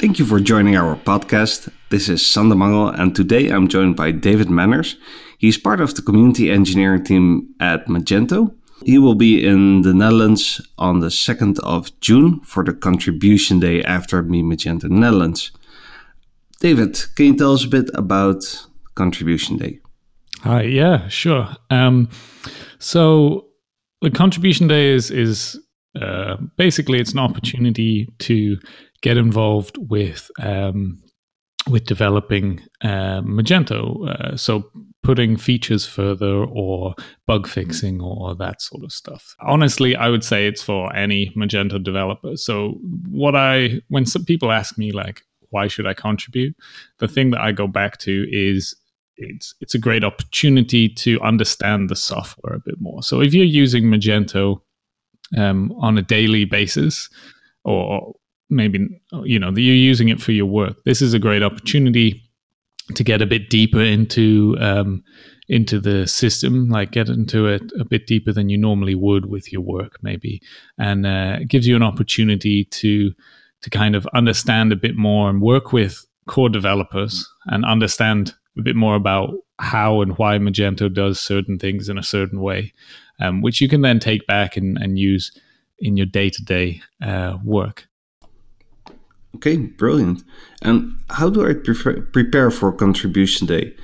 Thank you for joining our podcast. This is Sander Mangel, and today I'm joined by David Manners. He's part of the community engineering team at Magento. He will be in the Netherlands on the 2nd of June for the contribution day after Meet Magento Netherlands. David, can you tell us a bit about Contribution Day? Hi, yeah, sure. Um, so the Contribution Day is is uh, basically it's an opportunity to get involved with um, with developing uh, Magento. Uh, so putting features further or bug fixing or that sort of stuff. Honestly, I would say it's for any Magento developer. So what I when some people ask me like why should I contribute, the thing that I go back to is it's it's a great opportunity to understand the software a bit more. So if you're using Magento um, on a daily basis, or maybe you know that you're using it for your work, this is a great opportunity to get a bit deeper into um, into the system, like get into it a bit deeper than you normally would with your work, maybe, and uh, it gives you an opportunity to to kind of understand a bit more and work with core developers and understand a bit more about how and why Magento does certain things in a certain way, um, which you can then take back and, and use in your day to day work. Okay, brilliant. And how do I prefer, prepare for contribution day?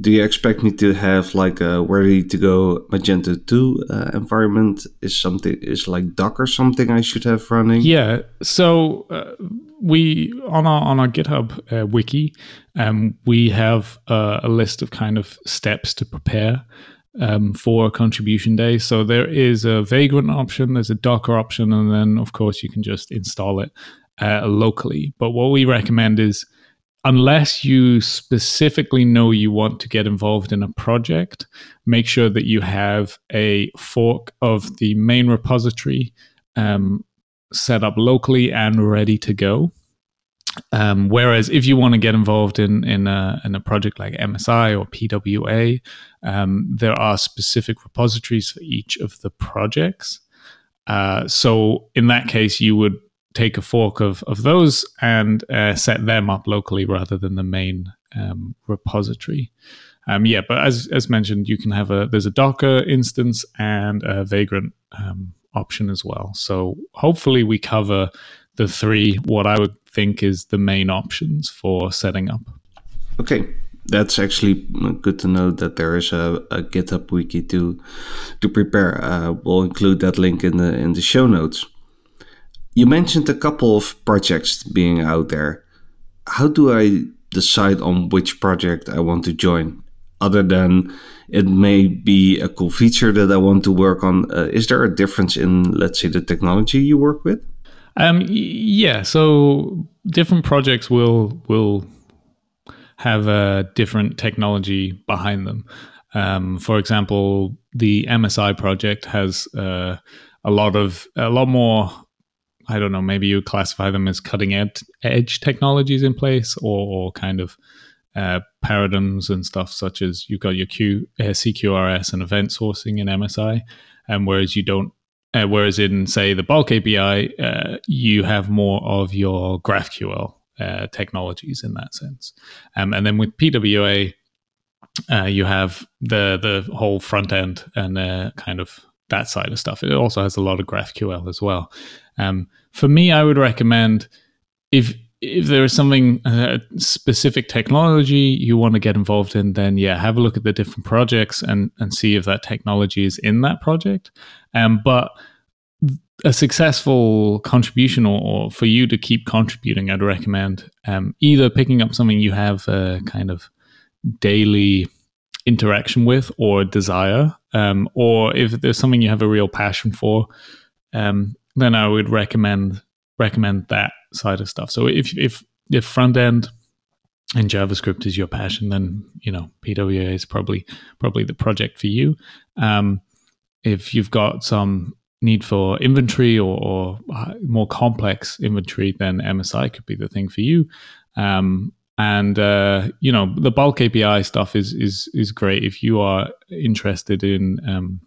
Do you expect me to have like a ready to go Magento 2 uh, environment? Is something is like Docker something I should have running? Yeah. So uh, we on our on our GitHub uh, wiki, um, we have a list of kind of steps to prepare um, for contribution day. So there is a Vagrant option, there's a Docker option, and then of course you can just install it uh, locally. But what we recommend is unless you specifically know you want to get involved in a project, make sure that you have a fork of the main repository um, set up locally and ready to go. Um, whereas if you want to get involved in in a, in a project like MSI or PWA, um, there are specific repositories for each of the projects. Uh, so in that case, you would take a fork of, of those and uh, set them up locally rather than the main um, repository. Um, yeah, but as as mentioned, you can have a there's a Docker instance and a Vagrant um, option as well. So hopefully we cover the three what I would think is the main options for setting up. Okay, that's actually good to know that there is a, a GitHub wiki to to prepare. Uh, we'll include that link in the in the show notes. You mentioned a couple of projects being out there. How do I decide on which project I want to join? Other than it may be a cool feature that I want to work on, uh, is there a difference in, let's say, the technology you work with? Um, yeah. So different projects will will have a different technology behind them. Um, for example, the MSI project has uh, a lot of a lot more I don't know, maybe you classify them as cutting ed- edge technologies in place or, or kind of uh, paradigms and stuff, such as you've got your Q, uh, CQRS and event sourcing in MSI, and whereas you don't, uh, whereas in say the bulk API, uh, you have more of your GraphQL uh, technologies in that sense, um, and then with PWA, uh, you have the the whole front end and kind of that side of stuff. It also has a lot of GraphQL as well. Um, for me, I would recommend if if there is something uh, specific technology you want to get involved in, then yeah, have a look at the different projects and and see if that technology is in that project. Um, but a successful contribution or, or, for you to keep contributing, I'd recommend um, either picking up something you have a kind of daily interaction with or desire, um, or if there's something you have a real passion for, um, then I would recommend recommend that side of stuff. So if if if front end and JavaScript is your passion, then you know PWA is probably probably the project for you. Um, if you've got some need for inventory or, or, uh, more complex inventory, then MSI could be the thing for you. Um, and uh, you know the bulk API stuff is is is great if you are interested in um,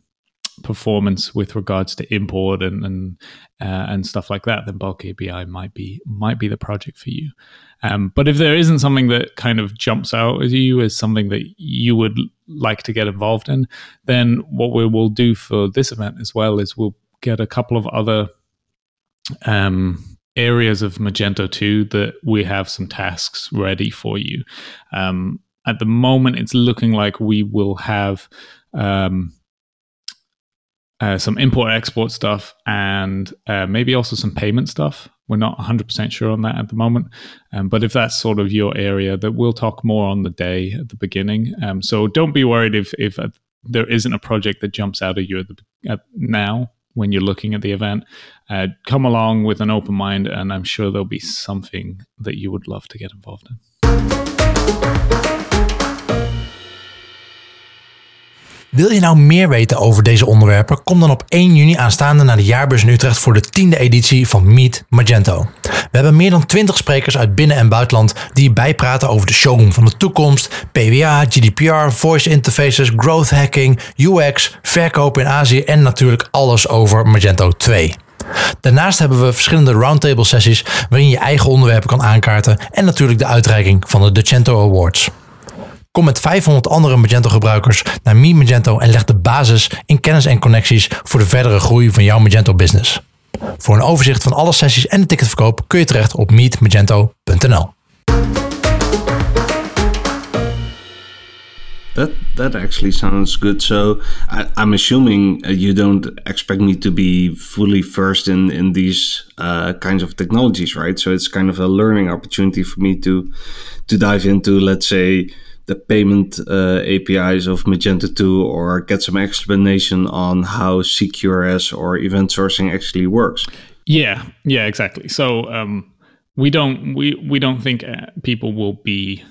performance with regards to import and and uh, and stuff like that, then bulk API might be might be the project for you. Um, but if there isn't something that kind of jumps out at you as something that you would like to get involved in, then what we will do for this event as well is we'll get a couple of other um, areas of Magento 2 that we have some tasks ready for you. Um, at the moment, it's looking like we will have um, uh, some import export stuff and uh, maybe also some payment stuff. We're not 100% sure on that at the moment. Um, but if that's sort of your area, that we'll talk more on the day at the beginning. Um, so don't be worried if, if uh, there isn't a project that jumps out at you at, the, at now when you're looking at the event. Uh, come along with an open mind, and I'm sure there'll be something that you would love to get involved in. Wil je nou meer weten over deze onderwerpen? Kom dan op 1 juni aanstaande naar de jaarbeurs in Utrecht voor de tiende editie van Meet Magento. We hebben meer dan 20 sprekers uit binnen- en buitenland die bijpraten over de showroom van de toekomst, PWA, GDPR, voice interfaces, growth hacking, UX, verkopen in Azië en natuurlijk alles over Magento 2. Daarnaast hebben we verschillende roundtable sessies waarin je eigen onderwerpen kan aankaarten en natuurlijk de uitreiking van de Docento Awards. Kom met 500 andere Magento-gebruikers naar Mi Magento en leg de basis in kennis en connecties voor de verdere groei van jouw Magento-business. Voor een overzicht van alle sessies en de ticketverkoop kun je terecht op meetmagento.nl. That that actually sounds good. So I, am assuming uh, you don't expect me to be fully versed in in these uh, kinds of technologies, right? So it's kind of a learning opportunity for me to to dive into, let's say, the payment uh, APIs of Magento 2 or get some explanation on how CQRS or event sourcing actually works. Yeah, yeah, exactly. So um, we don't we we don't think uh, people will be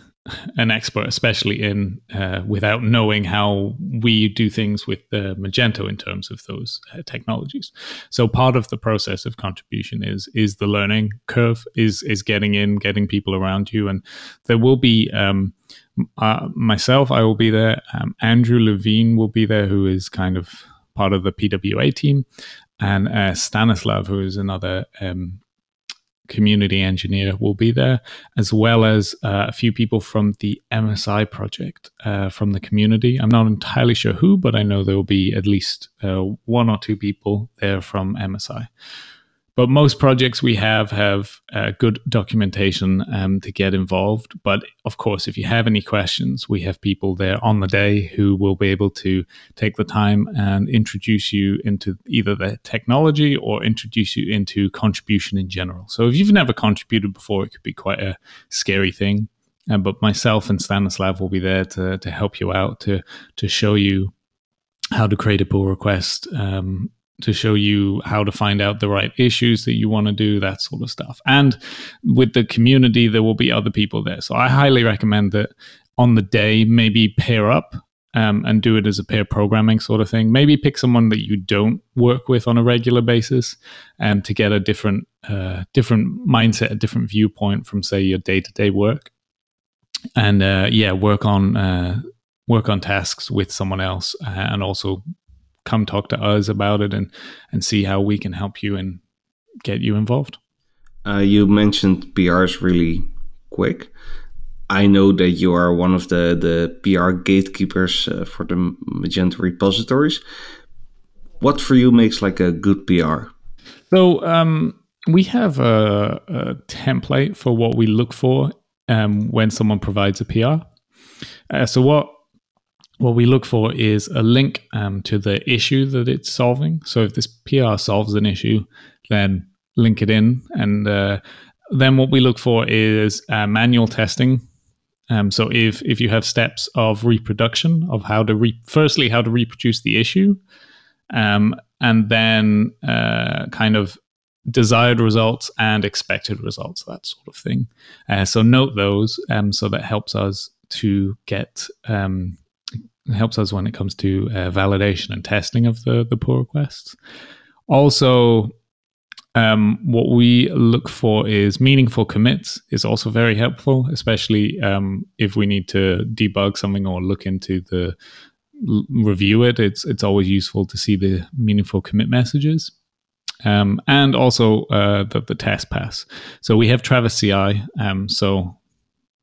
an expert, especially in uh, without knowing how we do things with uh, Magento in terms of those uh, technologies. So part of the process of contribution is is the learning curve, is is getting in, getting people around you, and there will be. Um, uh, myself, I will be there. Um, Andrew Levine will be there, who is kind of part of the PWA team, and uh, Stanislav, who is another um, community engineer, will be there, as well as uh, a few people from the MSI project uh, from the community. I'm not entirely sure who, but I know there will be at least uh, one or two people there from MSI. But most projects we have have uh, good documentation um, to get involved. But of course, if you have any questions, we have people there on the day who will be able to take the time and introduce you into either the technology or introduce you into contribution in general. So if you've never contributed before, it could be quite a scary thing. Uh, but myself and Stanislav will be there to, to help you out, to, to show you how to create a pull request, um, to show you how to find out the right issues that you want to do, that sort of stuff. And with the community, there will be other people there. So I highly recommend that on the day, maybe pair up um, and do it as a pair programming sort of thing. Maybe pick someone that you don't work with on a regular basis um, to get a different, uh, different mindset, a different viewpoint from, say, your day to day work. And uh, yeah, work on uh, work on tasks with someone else, uh, and also come talk to us about it and and see how we can help you and get you involved. Uh, you mentioned PRs really quick. I know that you are one of the the PR gatekeepers uh, for the Magento repositories. What for you makes like a good PR? So um, we have a, a, template for what we look for um, when someone provides a PR. Uh, so what what we look for is a link um, to the issue that it's solving. So if this PR solves an issue, then link it in. And uh, then what we look for is uh, manual testing. Um, so if if you have steps of reproduction of how to re- firstly how to reproduce the issue, um, and then uh, kind of desired results and expected results, that sort of thing. Uh, so note those, um, so that helps us to get um, helps us when it comes to uh, validation and testing of the the pull requests. Also, um, what we look for is meaningful commits is also very helpful, especially um, if we need to debug something or look into the review it. It's it's always useful to see the meaningful commit messages. Um, and also uh, the, the test pass. So we have Travis CI. Um, so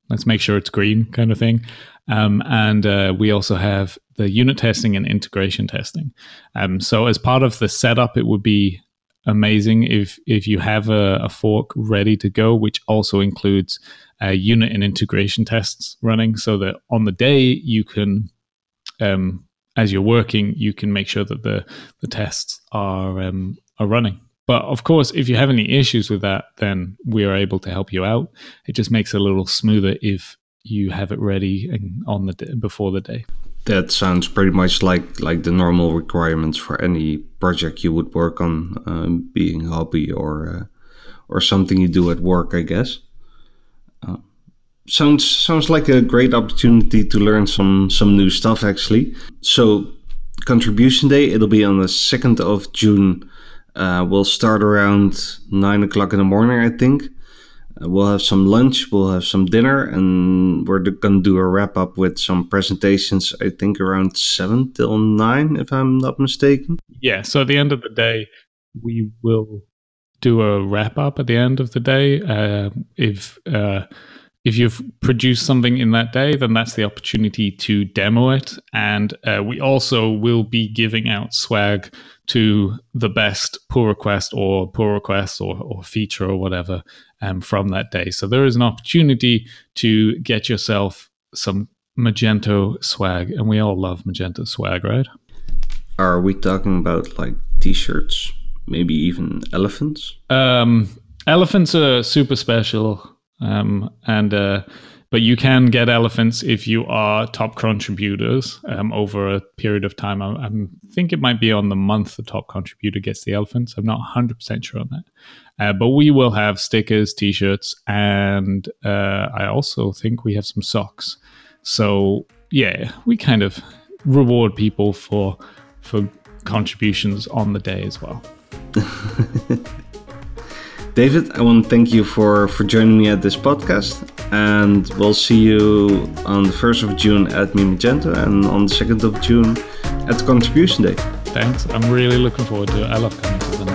let's make sure it's green kind of thing. Um, and uh, we also have the unit testing and integration testing. Um, so as part of the setup, it would be amazing if if you have a, a fork ready to go, which also includes uh, unit and integration tests running, so that on the day you can, um, as you're working, you can make sure that the the tests are um, are running. But of course, if you have any issues with that, then we are able to help you out. It just makes it a little smoother if you have it ready and on the day, before the day. That sounds pretty much like like the normal requirements for any project you would work on, um, being hobby or uh, or something you do at work, I guess. Uh, sounds sounds like a great opportunity to learn some some new stuff actually. So, contribution day it'll be on the second of June. Uh, we'll start around nine o'clock in the morning, I think. Uh, we'll have some lunch, we'll have some dinner, and we're going to do a wrap up with some presentations, I think around 7 till 9, if I'm not mistaken. Yeah, so at the end of the day, we will do a wrap up at the end of the day. Uh, if uh, if you've produced something in that day, then that's the opportunity to demo it. And uh, we also will be giving out swag to the best pull request or pull request or, or feature or whatever um, from that day. So there is an opportunity to get yourself some Magento swag. And we all love Magento swag, right? Are we talking about like t shirts? Maybe even elephants? Um, elephants are super special um, and uh, but you can get elephants if you are top contributors um, over a period of time. I, I, think it might be on the month the top contributor gets the elephants. I'm not 100% sure on that. Uh, but we will have stickers, t shirts, and uh, I also think we have some socks. So, yeah, we kind of reward people for for contributions on the day as well. David, I want to thank you for, for joining me at this podcast. And we'll see you on the 1st of June at Meet Magento and on the 2nd of June at Contribution Day. Thanks. I'm really looking forward to it. I love coming to the